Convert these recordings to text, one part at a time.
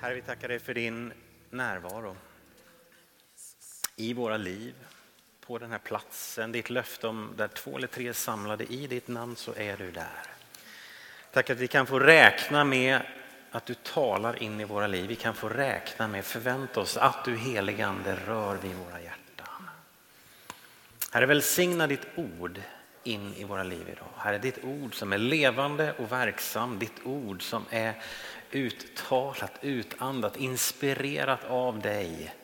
Herre, vi tackar dig för din närvaro i våra liv, på den här platsen. Ditt löfte om där två eller tre är samlade i ditt namn så är du där. Tack att vi kan få räkna med att du talar in i våra liv. Vi kan få räkna med, förvänta oss att du heligande rör vid våra hjärtan. Herre, välsigna ditt ord in i våra liv idag. Herre, ditt ord som är levande och verksam, ditt ord som är uttalat, utandat, inspirerat av dig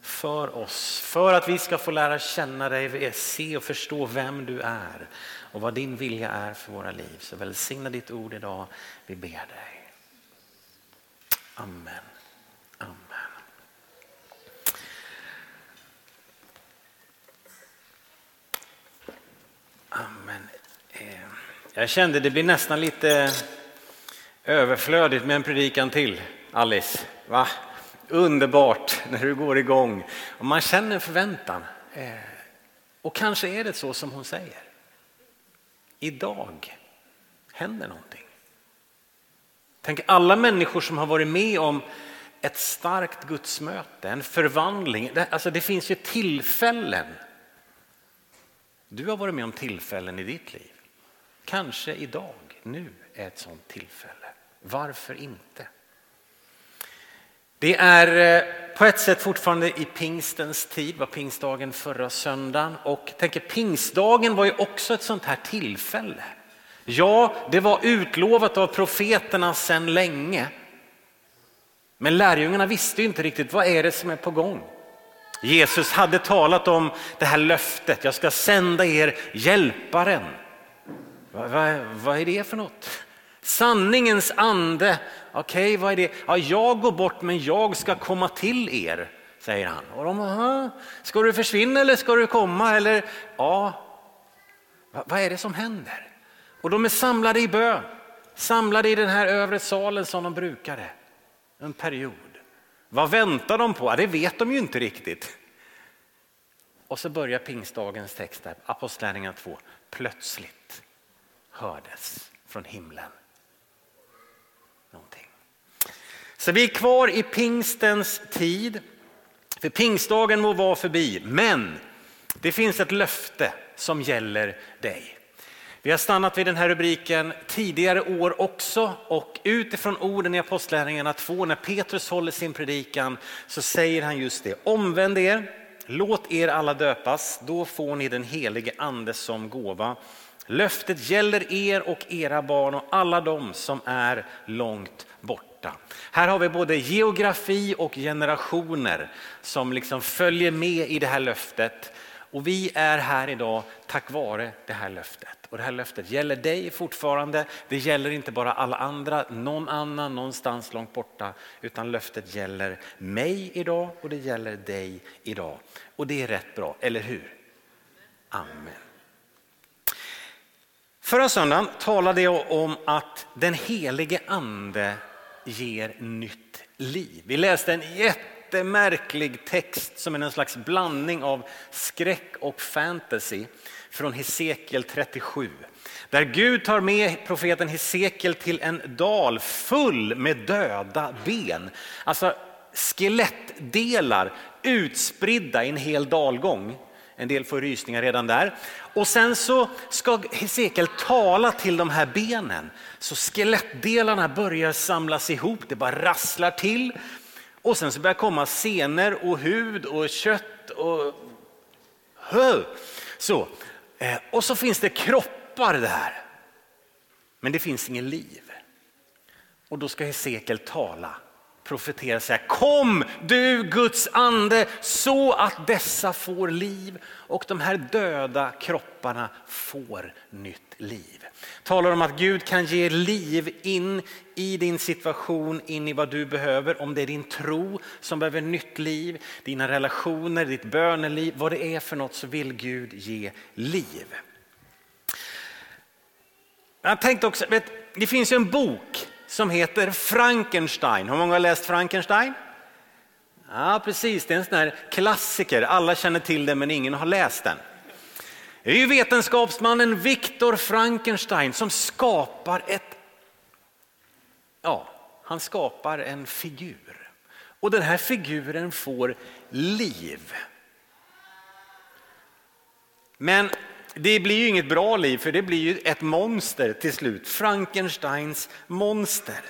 för oss, för att vi ska få lära känna dig, se och förstå vem du är och vad din vilja är för våra liv. Så välsigna ditt ord idag, vi ber dig. Amen. Amen. Amen. Eh, jag kände det blir nästan lite överflödigt med en predikan till, Alice. Va? Underbart när du går igång och man känner förväntan. Eh, och kanske är det så som hon säger. Idag händer någonting. Tänk alla människor som har varit med om ett starkt gudsmöte, en förvandling. Alltså det finns ju tillfällen. Du har varit med om tillfällen i ditt liv. Kanske idag, nu är ett sådant tillfälle. Varför inte? Det är eh, på ett sätt fortfarande i pingstens tid, var pingstdagen förra söndagen och tänker pingstdagen var ju också ett sånt här tillfälle. Ja, det var utlovat av profeterna sedan länge. Men lärjungarna visste inte riktigt vad är det som är på gång. Jesus hade talat om det här löftet, jag ska sända er hjälparen. Vad, vad, vad är det för något? Sanningens ande, okej okay, vad är det? Ja, jag går bort men jag ska komma till er, säger han. Och de, ska du försvinna eller ska du komma? Eller, ja, vad är det som händer? Och de är samlade i bön, samlade i den här övre salen som de brukade en period. Vad väntar de på? Ja, det vet de ju inte riktigt. Och så börjar pingstdagens text där, Apostlagärningarna 2. Plötsligt hördes från himlen någonting. Så vi är kvar i pingstens tid. För pingstdagen må vara förbi, men det finns ett löfte som gäller dig. Vi har stannat vid den här rubriken tidigare år också och utifrån orden i Apostlagärningarna 2 när Petrus håller sin predikan så säger han just det. Omvänd er, låt er alla döpas, då får ni den helige ande som gåva. Löftet gäller er och era barn och alla de som är långt borta. Här har vi både geografi och generationer som liksom följer med i det här löftet. Och vi är här idag tack vare det här löftet. Och det här löftet gäller dig fortfarande. Det gäller inte bara alla andra, någon annan någonstans långt borta. Utan löftet gäller mig idag och det gäller dig idag. Och det är rätt bra, eller hur? Amen. Förra söndagen talade jag om att den helige ande ger nytt liv. Vi läste en jättemärklig text som är en slags blandning av skräck och fantasy från Hesekiel 37. Där Gud tar med profeten Hesekiel till en dal full med döda ben. Alltså skelettdelar utspridda i en hel dalgång. En del får rysningar redan där. Och sen så ska Hesekiel tala till de här benen. Så skelettdelarna börjar samlas ihop, det bara rasslar till. Och sen så börjar komma senor och hud och kött och så. Eh, och så finns det kroppar där. Men det finns ingen liv. Och då ska Hesekiel tala profetera säga kom du Guds ande så att dessa får liv och de här döda kropparna får nytt liv. Talar om att Gud kan ge liv in i din situation, in i vad du behöver. Om det är din tro som behöver nytt liv, dina relationer, ditt böneliv, vad det är för något så vill Gud ge liv. Jag tänkte också, vet, det finns en bok som heter Frankenstein. Hur många har läst Frankenstein? Ja, precis. Det är en sån här klassiker. Alla känner till den men ingen har läst den. Det är ju vetenskapsmannen Viktor Frankenstein som skapar ett, ja, han skapar en figur. Och den här figuren får liv. Men det blir ju inget bra liv för det blir ju ett monster till slut. Frankensteins monster.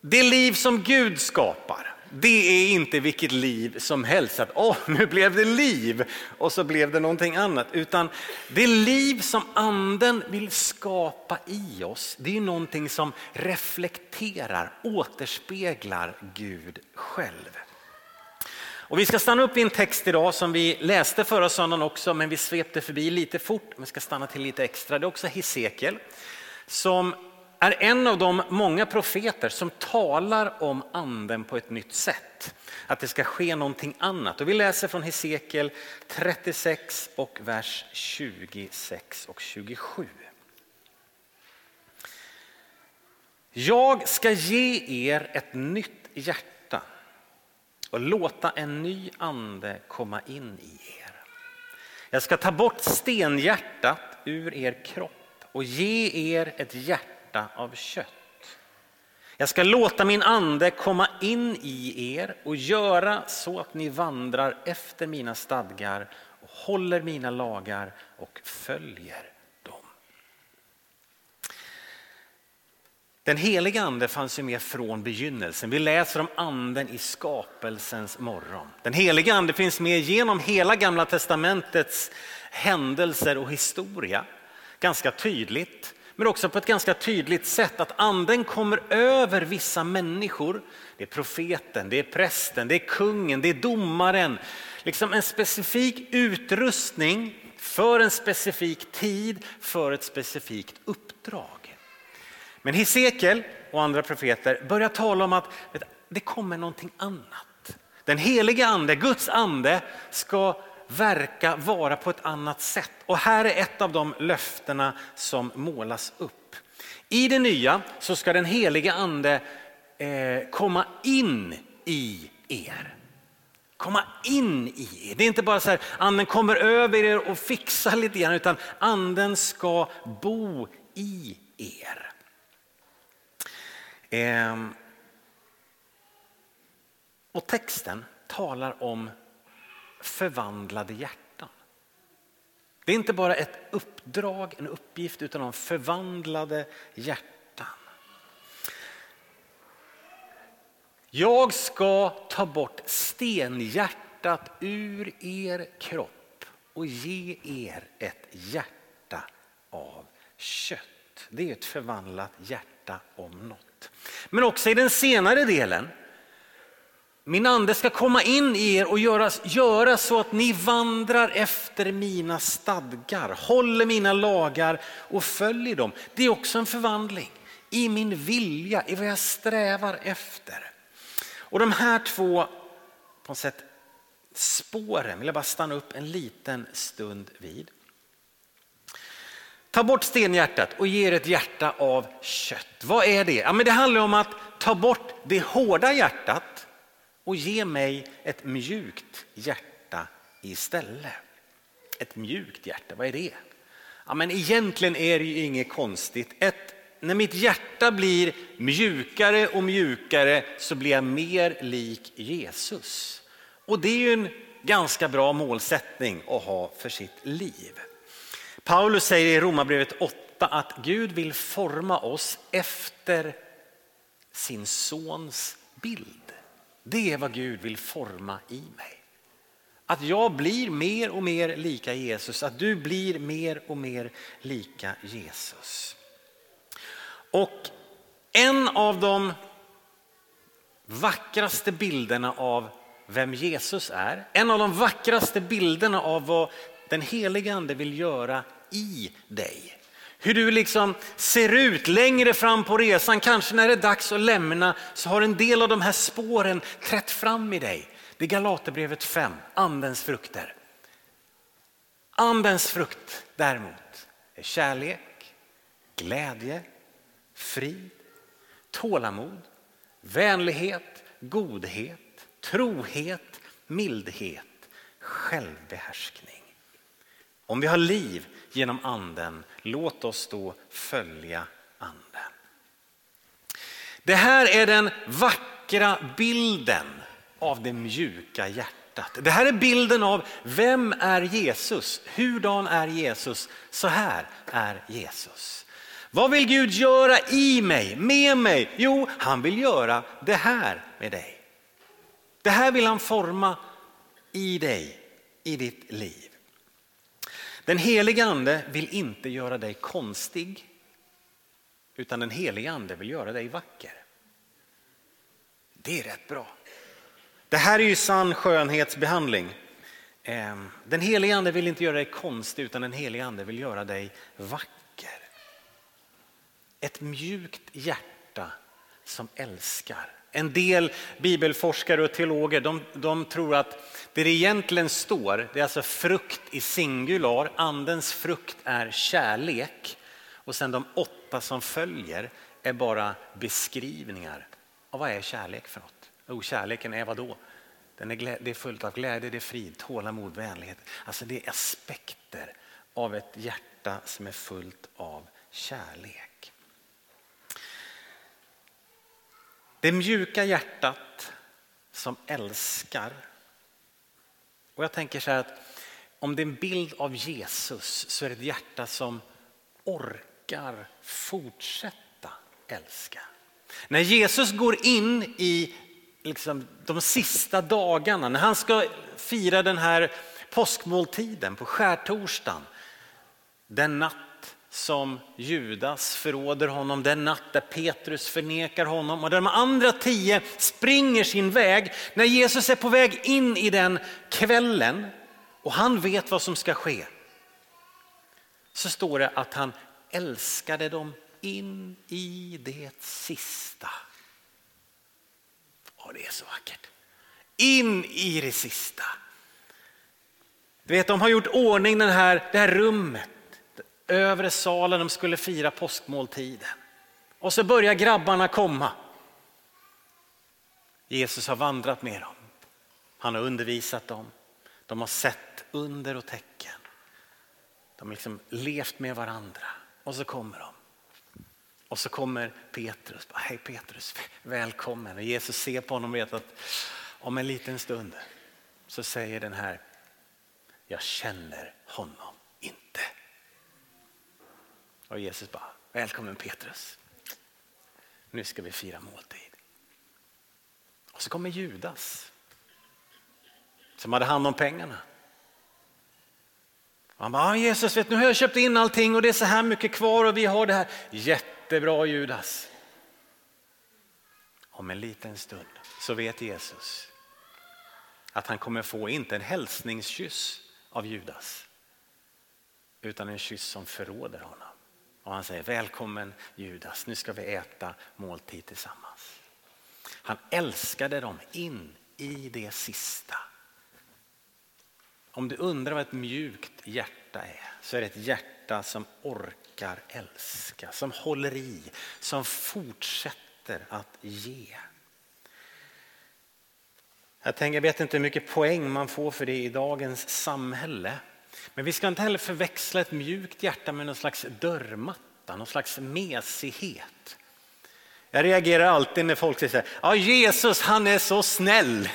Det liv som Gud skapar, det är inte vilket liv som helst. Att åh, nu blev det liv och så blev det någonting annat. Utan det liv som anden vill skapa i oss, det är någonting som reflekterar, återspeglar Gud själv. Och vi ska stanna upp i en text idag som vi läste förra söndagen också, men vi svepte förbi lite fort. Vi ska stanna till lite extra. Det är också Hesekiel som är en av de många profeter som talar om anden på ett nytt sätt. Att det ska ske någonting annat. Och vi läser från Hesekiel 36 och vers 26 och 27. Jag ska ge er ett nytt hjärta och låta en ny ande komma in i er. Jag ska ta bort stenhjärtat ur er kropp och ge er ett hjärta av kött. Jag ska låta min ande komma in i er och göra så att ni vandrar efter mina stadgar och håller mina lagar och följer Den heliga ande fanns ju med från begynnelsen. Vi läser om anden i skapelsens morgon. Den heliga ande finns med genom hela gamla testamentets händelser och historia. Ganska tydligt, men också på ett ganska tydligt sätt att anden kommer över vissa människor. Det är profeten, det är prästen, det är kungen, det är domaren. Liksom en specifik utrustning för en specifik tid, för ett specifikt uppdrag. Men Hesekiel och andra profeter börjar tala om att det kommer någonting annat. Den heliga ande, Guds ande, ska verka vara på ett annat sätt. Och här är ett av de löftena som målas upp. I det nya så ska den heliga ande eh, komma in i er. Komma in i er. Det är inte bara så här, anden kommer över er och fixar lite grann, utan anden ska bo i er. Ehm, och texten talar om förvandlade hjärtan. Det är inte bara ett uppdrag, en uppgift, utan om förvandlade hjärtan. Jag ska ta bort stenhjärtat ur er kropp och ge er ett hjärta av kött. Det är ett förvandlat hjärta om något. Men också i den senare delen. Min ande ska komma in i er och göra, göra så att ni vandrar efter mina stadgar, håller mina lagar och följer dem. Det är också en förvandling i min vilja, i vad jag strävar efter. Och de här två på något sätt, spåren vill jag bara stanna upp en liten stund vid. Ta bort stenhjärtat och ge er ett hjärta av kött. Vad är det? Ja, men det handlar om att ta bort det hårda hjärtat och ge mig ett mjukt hjärta istället. Ett mjukt hjärta, vad är det? Ja, men egentligen är det ju inget konstigt. Ett, när mitt hjärta blir mjukare och mjukare så blir jag mer lik Jesus. Och det är ju en ganska bra målsättning att ha för sitt liv. Paulus säger i Romarbrevet 8 att Gud vill forma oss efter sin sons bild. Det är vad Gud vill forma i mig. Att jag blir mer och mer lika Jesus, att du blir mer och mer lika Jesus. Och en av de vackraste bilderna av vem Jesus är, en av de vackraste bilderna av vad den helige ande vill göra i dig. Hur du liksom ser ut längre fram på resan, kanske när det är dags att lämna så har en del av de här spåren trätt fram i dig. Det är Galaterbrevet 5, andens frukter. Andens frukt däremot är kärlek, glädje, frid, tålamod, vänlighet, godhet, trohet, mildhet, självbehärskning. Om vi har liv genom anden, låt oss då följa anden. Det här är den vackra bilden av det mjuka hjärtat. Det här är bilden av vem är Jesus? Hurdan är Jesus? Så här är Jesus. Vad vill Gud göra i mig, med mig? Jo, han vill göra det här med dig. Det här vill han forma i dig, i ditt liv. Den helige ande vill inte göra dig konstig, utan den helige ande vill göra dig vacker. Det är rätt bra. Det här är ju sann skönhetsbehandling. Ehm, den helige ande vill inte göra dig konstig utan den helige ande vill göra dig vacker. Ett mjukt hjärta som älskar. En del bibelforskare och teologer de, de, tror att det det egentligen står, det är alltså frukt i singular, andens frukt är kärlek och sen de åtta som följer är bara beskrivningar av vad är kärlek för något. Oh, kärleken är vad då? Den är, det är fullt av glädje, det är frid, tålamod, vänlighet. Alltså det är aspekter av ett hjärta som är fullt av kärlek. Det mjuka hjärtat som älskar. Och jag tänker så här att om det är en bild av Jesus så är det ett hjärta som orkar fortsätta älska. När Jesus går in i liksom, de sista dagarna, när han ska fira den här påskmåltiden på skärtorsdagen, den natt som Judas förråder honom, den natt där Petrus förnekar honom och där de andra tio springer sin väg. När Jesus är på väg in i den kvällen och han vet vad som ska ske. Så står det att han älskade dem in i det sista. Och det är så vackert. In i det sista. Du vet, de har gjort ordning den här, det här rummet, övre salen, de skulle fira påskmåltiden. Och så börjar grabbarna komma. Jesus har vandrat med dem. Han har undervisat dem. De har sett under och tecken. De har liksom levt med varandra och så kommer de. Och så kommer Petrus. Hej Petrus, välkommen. Och Jesus ser på honom och vet att om en liten stund så säger den här, jag känner honom. Och Jesus bara, välkommen Petrus. Nu ska vi fira måltid. Och så kommer Judas som hade hand om pengarna. Han bara, Jesus vet nu har jag köpt in allting och det är så här mycket kvar och vi har det här. Jättebra Judas. Om en liten stund så vet Jesus att han kommer få inte en hälsningskyss av Judas utan en kyss som förråder honom. Och han säger välkommen Judas, nu ska vi äta måltid tillsammans. Han älskade dem in i det sista. Om du undrar vad ett mjukt hjärta är så är det ett hjärta som orkar älska, som håller i, som fortsätter att ge. Jag, tänker, jag vet inte hur mycket poäng man får för det i dagens samhälle. Men vi ska inte heller förväxla ett mjukt hjärta med någon slags dörrmatta, någon slags mesighet. Jag reagerar alltid när folk säger ja Jesus han är så snäll.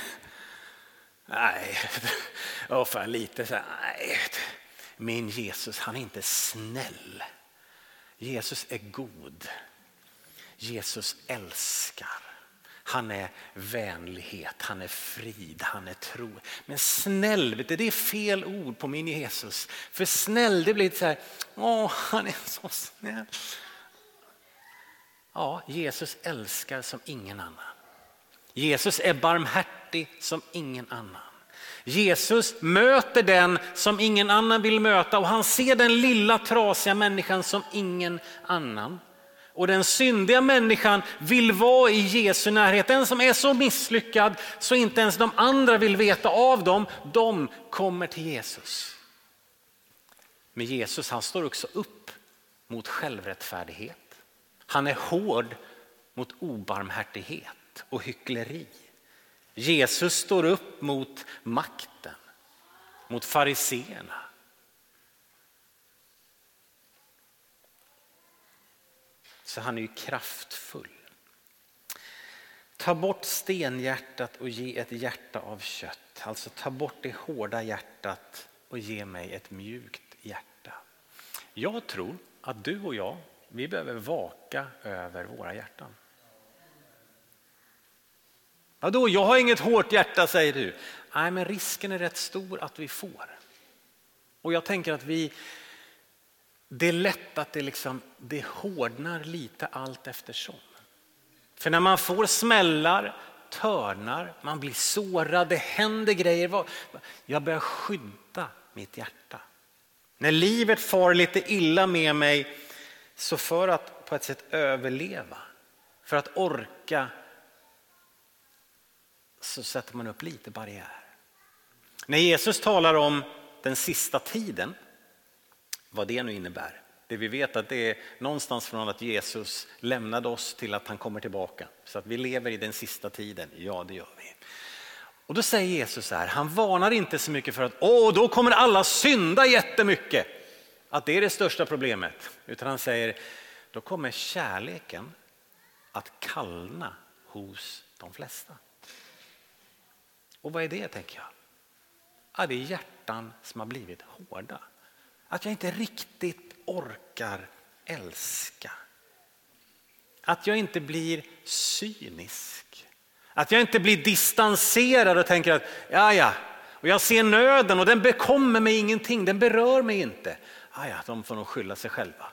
Nej, och för lite så här, nej, min Jesus han är inte snäll. Jesus är god. Jesus älskar. Han är vänlighet, han är frid, han är tro. Men snäll, vet du, det är fel ord på min Jesus. För snäll, det blir så här, åh han är så snäll. Ja, Jesus älskar som ingen annan. Jesus är barmhärtig som ingen annan. Jesus möter den som ingen annan vill möta och han ser den lilla trasiga människan som ingen annan. Och den syndiga människan vill vara i Jesu närhet. Den som är så misslyckad så inte ens de andra vill veta av dem, de kommer till Jesus. Men Jesus han står också upp mot självrättfärdighet. Han är hård mot obarmhärtighet och hyckleri. Jesus står upp mot makten, mot fariseerna. Så han är ju kraftfull. Ta bort stenhjärtat och ge ett hjärta av kött. Alltså ta bort det hårda hjärtat och ge mig ett mjukt hjärta. Jag tror att du och jag, vi behöver vaka över våra hjärtan. Vadå, jag har inget hårt hjärta säger du. Nej, men risken är rätt stor att vi får. Och jag tänker att vi, det är lätt att det, liksom, det hårdnar lite allt eftersom. För när man får smällar, törnar, man blir sårad, det händer grejer. Jag börjar skydda mitt hjärta. När livet far lite illa med mig, så för att på ett sätt överleva, för att orka, så sätter man upp lite barriär. När Jesus talar om den sista tiden, vad det nu innebär. Det vi vet att det är någonstans från att Jesus lämnade oss till att han kommer tillbaka. Så att vi lever i den sista tiden, ja det gör vi. Och då säger Jesus så här, han varnar inte så mycket för att åh, då kommer alla synda jättemycket. Att det är det största problemet. Utan han säger, då kommer kärleken att kallna hos de flesta. Och vad är det tänker jag? Ja, det är hjärtan som har blivit hårda. Att jag inte riktigt orkar älska. Att jag inte blir cynisk. Att jag inte blir distanserad och tänker att ja, ja, och jag ser nöden och den bekommer mig ingenting, den berör mig inte. Ja, ja, de får nog skylla sig själva.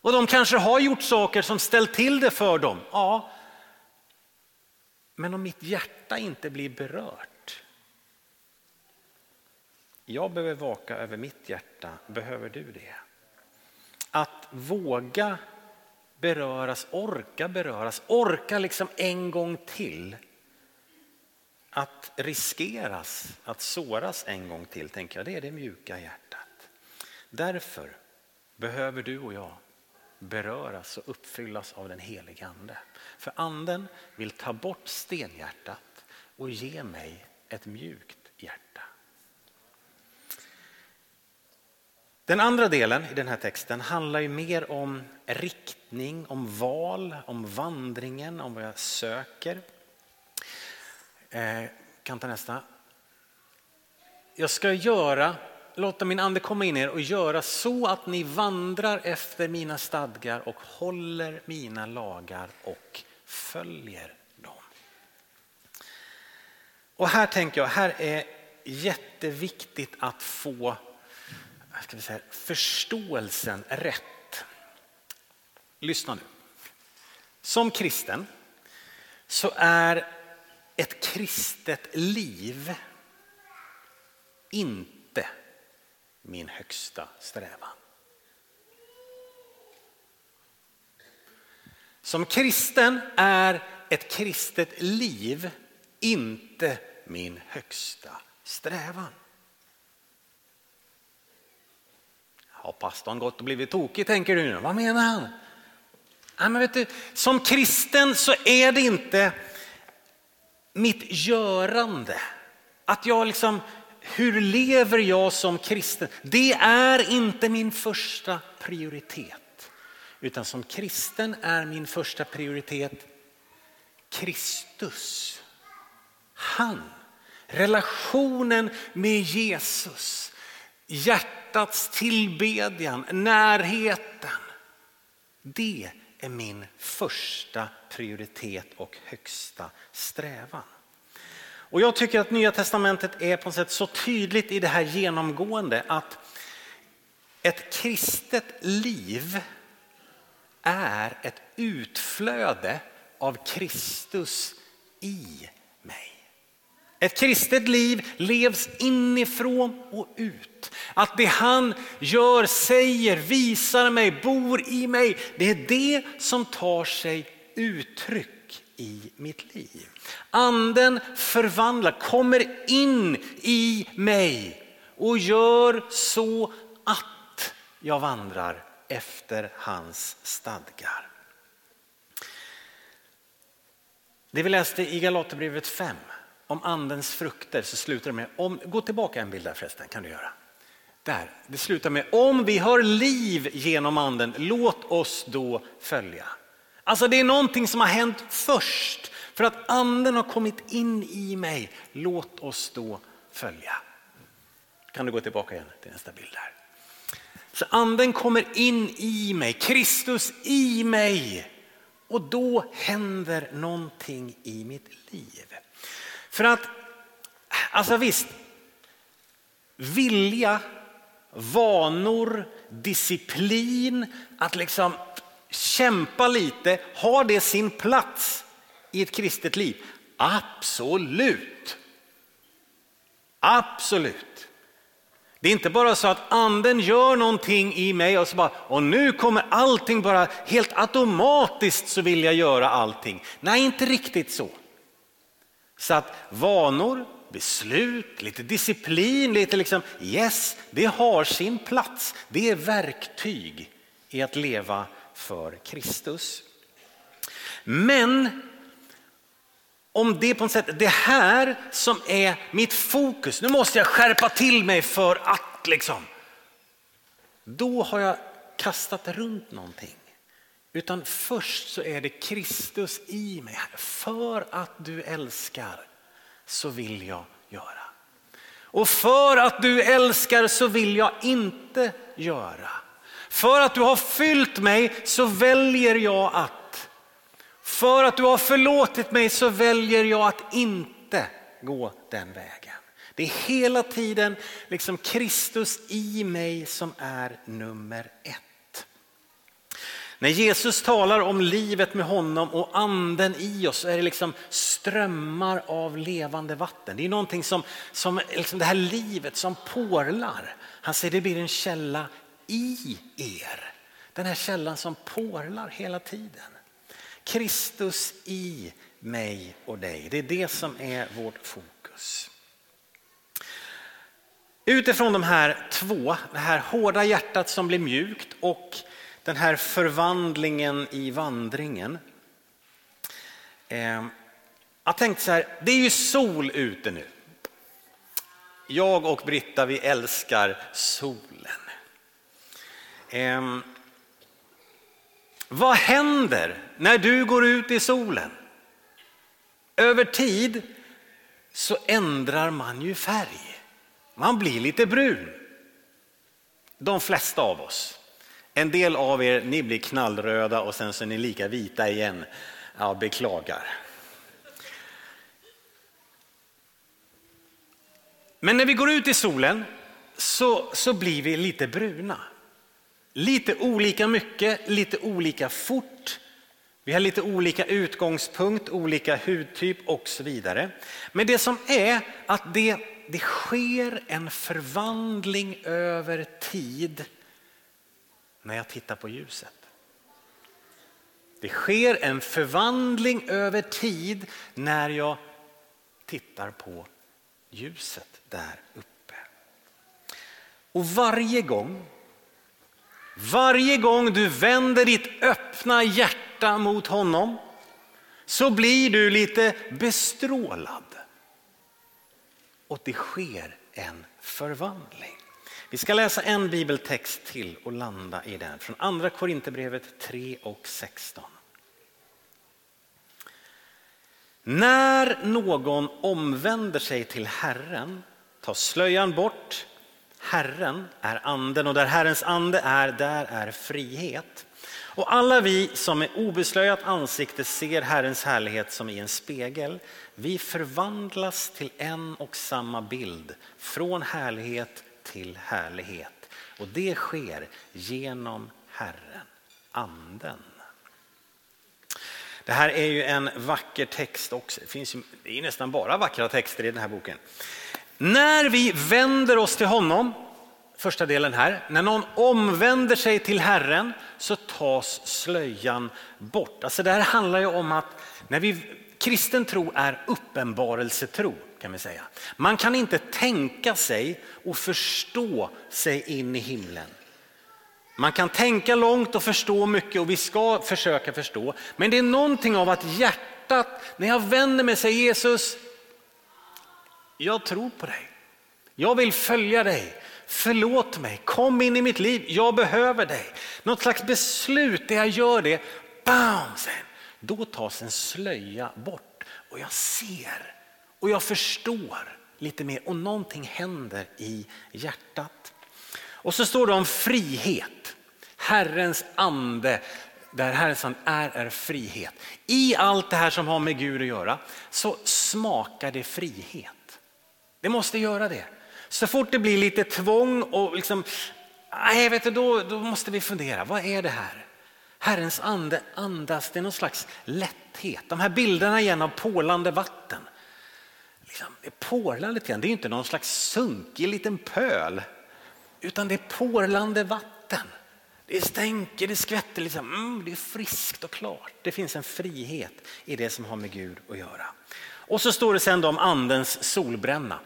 Och de kanske har gjort saker som ställt till det för dem. Ja, men om mitt hjärta inte blir berört. Jag behöver vaka över mitt hjärta, behöver du det? Att våga beröras, orka beröras, orka liksom en gång till. Att riskeras, att såras en gång till, tänker jag, det är det mjuka hjärtat. Därför behöver du och jag beröras och uppfyllas av den helige Ande. För anden vill ta bort stenhjärtat och ge mig ett mjukt hjärta. Den andra delen i den här texten handlar ju mer om riktning, om val, om vandringen, om vad jag söker. Eh, kan ta nästa. Jag ska göra, låta min ande komma in i er och göra så att ni vandrar efter mina stadgar och håller mina lagar och följer dem. Och här tänker jag, här är jätteviktigt att få ska vi säga, förståelsen rätt. Lyssna nu. Som kristen så är ett kristet liv inte min högsta strävan. Som kristen är ett kristet liv inte min högsta strävan. Har pastorn gått och blivit tokig tänker du nu? Vad menar han? Nej, men vet du, som kristen så är det inte mitt görande. Att jag liksom, hur lever jag som kristen? Det är inte min första prioritet. Utan som kristen är min första prioritet Kristus. Han, relationen med Jesus, hjärtats tillbedjan, närheten. Det är min första prioritet och högsta strävan. Och jag tycker att Nya Testamentet är på något sätt så tydligt i det här genomgående att ett kristet liv är ett utflöde av Kristus i mig. Ett kristet liv levs inifrån och ut. Att det han gör, säger, visar mig, bor i mig, det är det som tar sig uttryck i mitt liv. Anden förvandlar, kommer in i mig och gör så att jag vandrar efter hans stadgar. Det vi läste i Galaterbrevet 5 om andens frukter så slutar det med, om, gå tillbaka en bild där förresten kan du göra. Där, det slutar med om vi har liv genom anden, låt oss då följa. Alltså det är någonting som har hänt först. För att anden har kommit in i mig. Låt oss då följa. Kan du gå tillbaka igen till nästa bild där. Så anden kommer in i mig, Kristus i mig. Och då händer någonting i mitt liv. För att, alltså visst, vilja, vanor, disciplin, att liksom kämpa lite, har det sin plats i ett kristet liv? Absolut. Absolut. Det är inte bara så att anden gör någonting i mig och så bara, och nu kommer allting bara helt automatiskt så vill jag göra allting. Nej, inte riktigt så. Så att vanor, beslut, lite disciplin, lite liksom yes, det har sin plats. Det är verktyg i att leva för Kristus. Men om det på något sätt, det här som är mitt fokus, nu måste jag skärpa till mig för att liksom. Då har jag kastat runt någonting. Utan först så är det Kristus i mig. För att du älskar så vill jag göra. Och för att du älskar så vill jag inte göra. För att du har fyllt mig så väljer jag att för att du har förlåtit mig så väljer jag att inte gå den vägen. Det är hela tiden liksom Kristus i mig som är nummer ett. När Jesus talar om livet med honom och anden i oss så är det liksom strömmar av levande vatten. Det är någonting som, som liksom det här livet som porlar. Han säger det blir en källa i er. Den här källan som porlar hela tiden. Kristus i mig och dig. Det är det som är vårt fokus. Utifrån de här två, det här hårda hjärtat som blir mjukt och den här förvandlingen i vandringen. Eh, jag tänkte så här, det är ju sol ute nu. Jag och Britta vi älskar solen. Eh, vad händer när du går ut i solen? Över tid så ändrar man ju färg. Man blir lite brun. De flesta av oss. En del av er ni blir knallröda och sen så är ni lika vita igen. Ja, beklagar. Men när vi går ut i solen så, så blir vi lite bruna. Lite olika mycket, lite olika fort. Vi har lite olika utgångspunkt, olika hudtyp och så vidare. Men det som är att det, det sker en förvandling över tid när jag tittar på ljuset. Det sker en förvandling över tid när jag tittar på ljuset där uppe. Och varje gång varje gång du vänder ditt öppna hjärta mot honom så blir du lite bestrålad. Och det sker en förvandling. Vi ska läsa en bibeltext till och landa i den från andra Korinthierbrevet 3 och 16. När någon omvänder sig till Herren tas slöjan bort Herren är anden och där Herrens ande är, där är frihet. Och alla vi som med obeslöjat ansikte ser Herrens härlighet som i en spegel, vi förvandlas till en och samma bild, från härlighet till härlighet. Och det sker genom Herren, anden. Det här är ju en vacker text också. Det finns ju, det är nästan bara vackra texter i den här boken. När vi vänder oss till honom, första delen här, när någon omvänder sig till Herren så tas slöjan bort. Alltså det här handlar ju om att när vi, kristen tro är uppenbarelsetro kan vi säga. Man kan inte tänka sig och förstå sig in i himlen. Man kan tänka långt och förstå mycket och vi ska försöka förstå. Men det är någonting av att hjärtat, när jag vänder mig säger Jesus, jag tror på dig. Jag vill följa dig. Förlåt mig, kom in i mitt liv, jag behöver dig. Något slags beslut där jag gör det, bam, sen. Då tas en slöja bort och jag ser och jag förstår lite mer och någonting händer i hjärtat. Och så står det om frihet. Herrens ande, där Herrens ande är, är frihet. I allt det här som har med Gud att göra så smakar det frihet. Det måste göra det. Så fort det blir lite tvång och liksom, nej, vet du, då, då måste vi fundera, vad är det här? Herrens ande andas, det är någon slags lätthet. De här bilderna igen av pålande vatten. Liksom, det porlar lite grann, det är inte någon slags sunkig liten pöl. Utan det är porlande vatten. Det stänker, det skvätter, liksom, mm, det är friskt och klart. Det finns en frihet i det som har med Gud att göra. Och så står det sen om andens solbränna.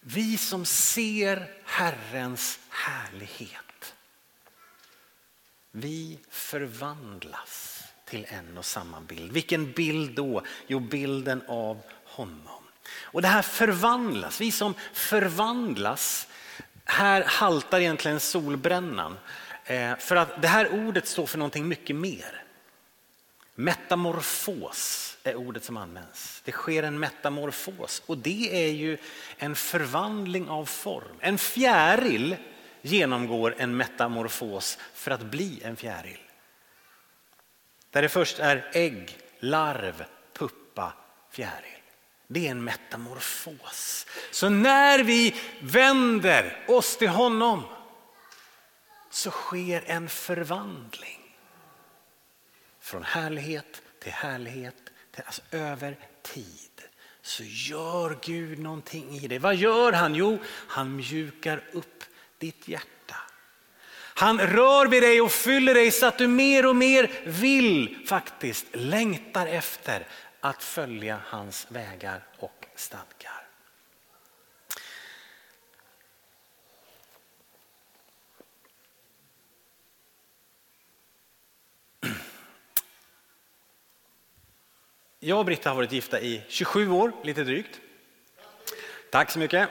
Vi som ser Herrens härlighet, vi förvandlas till en och samma bild. Vilken bild då? Jo, bilden av honom. Och det här förvandlas, vi som förvandlas, här haltar egentligen solbrännan. Eh, för att det här ordet står för någonting mycket mer. Metamorfos är ordet som används. Det sker en metamorfos och det är ju en förvandling av form. En fjäril genomgår en metamorfos för att bli en fjäril. Där det först är ägg, larv, puppa, fjäril. Det är en metamorfos. Så när vi vänder oss till honom så sker en förvandling. Från härlighet till härlighet, till, alltså över tid. Så gör Gud någonting i det. Vad gör han? Jo, han mjukar upp ditt hjärta. Han rör vid dig och fyller dig så att du mer och mer vill faktiskt längtar efter att följa hans vägar och stadgar. Jag och Britta har varit gifta i 27 år, lite drygt. Tack så mycket.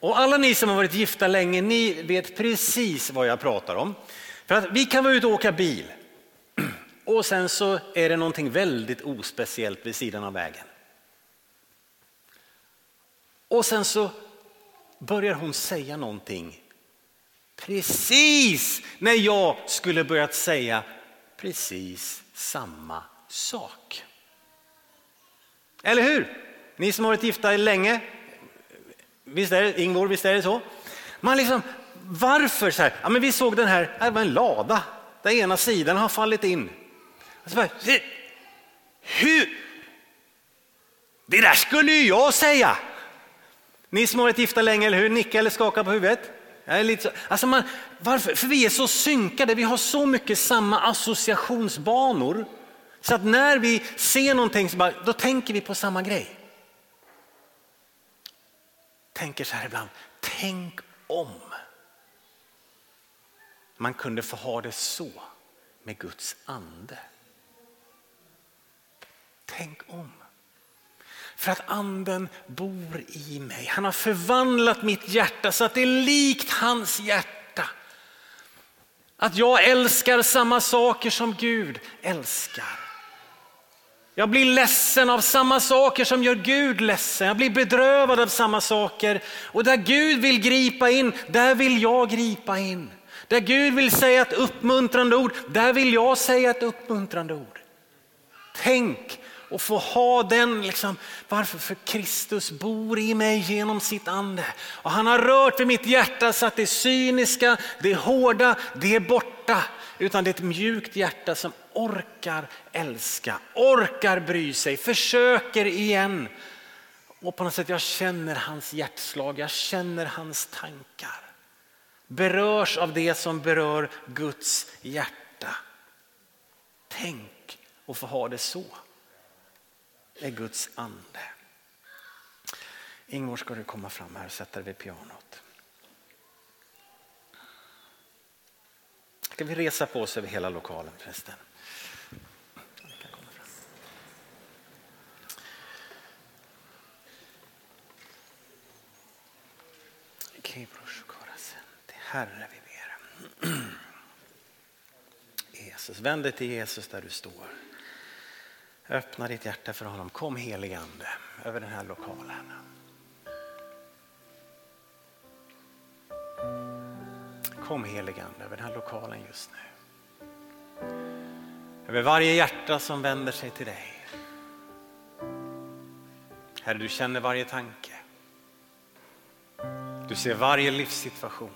Och alla ni som har varit gifta länge, ni vet precis vad jag pratar om. För att vi kan vara ute och åka bil och sen så är det någonting väldigt ospeciellt vid sidan av vägen. Och sen så börjar hon säga någonting precis när jag skulle börjat säga precis samma sak. Eller hur? Ni som har varit gifta länge, visst är det, Ingvor, visst är det så? Man liksom, varför så här? Ja, men vi såg den här, äh, det var en lada, där ena sidan har fallit in. Alltså, bara, hur? Det där skulle ju jag säga. Ni som har varit gifta länge, eller hur? Nicka eller skaka på huvudet. Jag är lite så, alltså man, varför? För vi är så synkade, vi har så mycket samma associationsbanor. Så att när vi ser någonting så bara, då tänker vi på samma grej. Tänker så här ibland, tänk om man kunde få ha det så med Guds ande. Tänk om. För att anden bor i mig. Han har förvandlat mitt hjärta så att det är likt hans hjärta. Att jag älskar samma saker som Gud älskar. Jag blir ledsen av samma saker som gör Gud ledsen. Jag blir bedrövad av samma saker. Och där Gud vill gripa in, där vill jag gripa in. Där Gud vill säga ett uppmuntrande ord, där vill jag säga ett uppmuntrande ord. Tänk och få ha den, liksom, varför? För Kristus bor i mig genom sitt ande. Och han har rört vid mitt hjärta så att det cyniska, det hårda, det är borta. Utan det är ett mjukt hjärta som orkar älska, orkar bry sig, försöker igen. Och på något sätt jag känner hans hjärtslag, jag känner hans tankar. Berörs av det som berör Guds hjärta. Tänk och få ha det så är Guds ande. Ingvar ska du komma fram här och sätta dig vid pianot. Ska vi resa på oss över hela lokalen förresten? Herre vi ber. Jesus. Vänd dig till Jesus där du står. Öppna ditt hjärta för honom. Kom heligande över den här lokalen. Kom helig ande över den här lokalen just nu. Över varje hjärta som vänder sig till dig. Herre, du känner varje tanke. Du ser varje livssituation.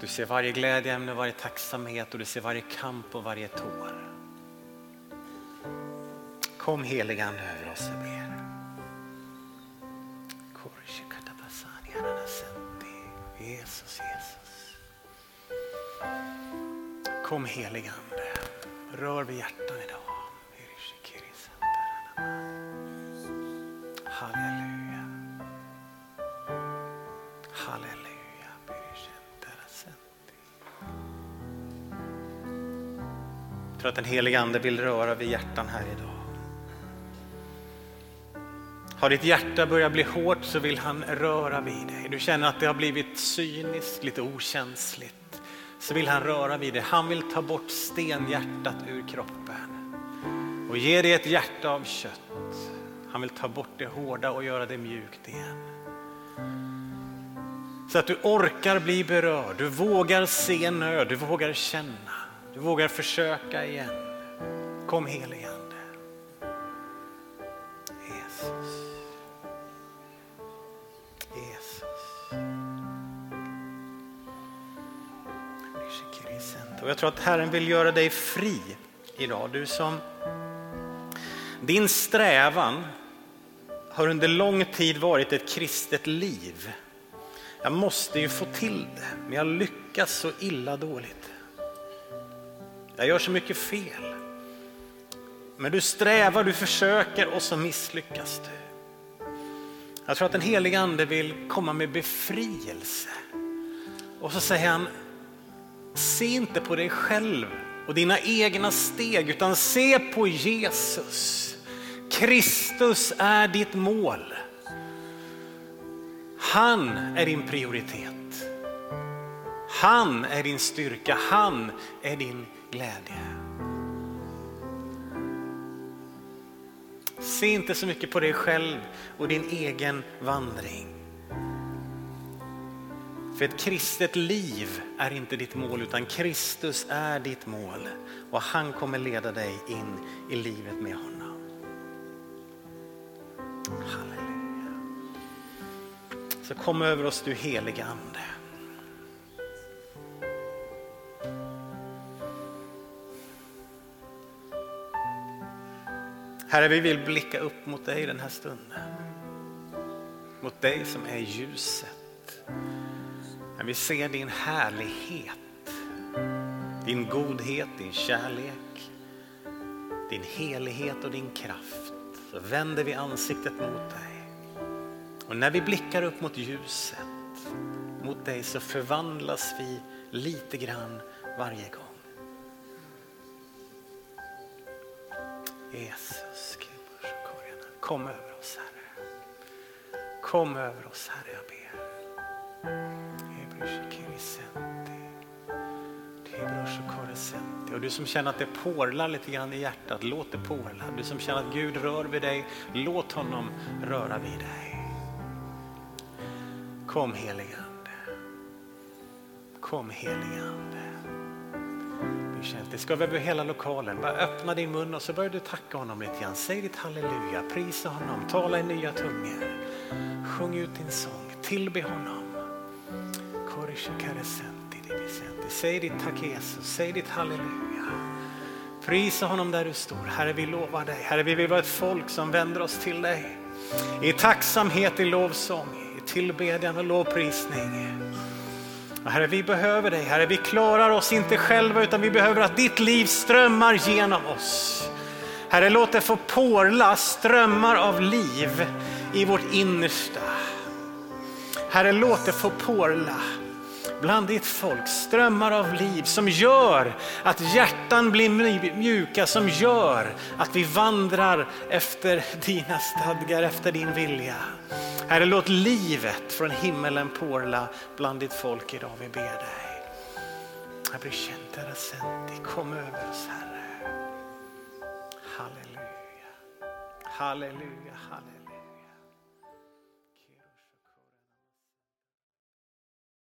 Du ser varje glädjeämne, varje tacksamhet och du ser varje kamp och varje tår. Kom heligande över oss, jag ber. Jesus, Jesus. Kom heligande, rör vid hjärtan idag. Halleluja. Halleluja. Jag tror att den helige ande vill röra vid hjärtan här idag. Har ditt hjärta börjat bli hårt så vill han röra vid dig. Du känner att det har blivit cyniskt, lite okänsligt. Så vill han röra vid dig. Han vill ta bort stenhjärtat ur kroppen och ge dig ett hjärta av kött. Han vill ta bort det hårda och göra det mjukt igen. Så att du orkar bli berörd, du vågar se nöd, du vågar känna, du vågar försöka igen. Kom helige tror att Herren vill göra dig fri idag. Du som din strävan har under lång tid varit ett kristet liv. Jag måste ju få till det, men jag lyckas så illa dåligt. Jag gör så mycket fel. Men du strävar, du försöker och så misslyckas du. Jag tror att den heliga ande vill komma med befrielse. Och så säger han, se inte på dig själv och dina egna steg utan se på Jesus. Kristus är ditt mål. Han är din prioritet. Han är din styrka, han är din glädje. Se inte så mycket på dig själv och din egen vandring. För ett kristet liv är inte ditt mål utan Kristus är ditt mål och han kommer leda dig in i livet med honom. Halleluja. Så kom över oss du helige Ande. Herre, vi vill blicka upp mot dig den här stunden. Mot dig som är ljuset. När vi ser din härlighet, din godhet, din kärlek, din helighet och din kraft så vänder vi ansiktet mot dig. Och när vi blickar upp mot ljuset, mot dig så förvandlas vi lite grann varje gång. Jesus, kom över oss Herre. Kom över oss Herre, jag ber. Och du som känner att det porlar lite grann i hjärtat, låt det porla. Du som känner att Gud rör vid dig, låt honom röra vid dig. Kom helige Ande. Kom helige Ande. Det ska vi över hela lokalen. Bara öppna din mun och så börjar du tacka honom lite grann. Säg ditt halleluja, prisa honom, tala i nya tungor. Sjung ut din sång, tillbe honom. Säg ditt tack Jesus, säg ditt halleluja. Prisa honom där du står. Herre, vi lovar dig. Herre, vi vill vara ett folk som vänder oss till dig. I tacksamhet, i lovsång, i tillbedjan och lovprisning. Herre, vi behöver dig. Herre, vi klarar oss inte själva utan vi behöver att ditt liv strömmar genom oss. Herre, låt det få porla strömmar av liv i vårt innersta. Herre, låt det få porla bland ditt folk strömmar av liv som gör att hjärtan blir mjuka, som gör att vi vandrar efter dina stadgar, efter din vilja. Herre, låt livet från himmelen porla bland ditt folk idag, vi ber dig. Kom över oss Herre. Halleluja. Halleluja, halleluja.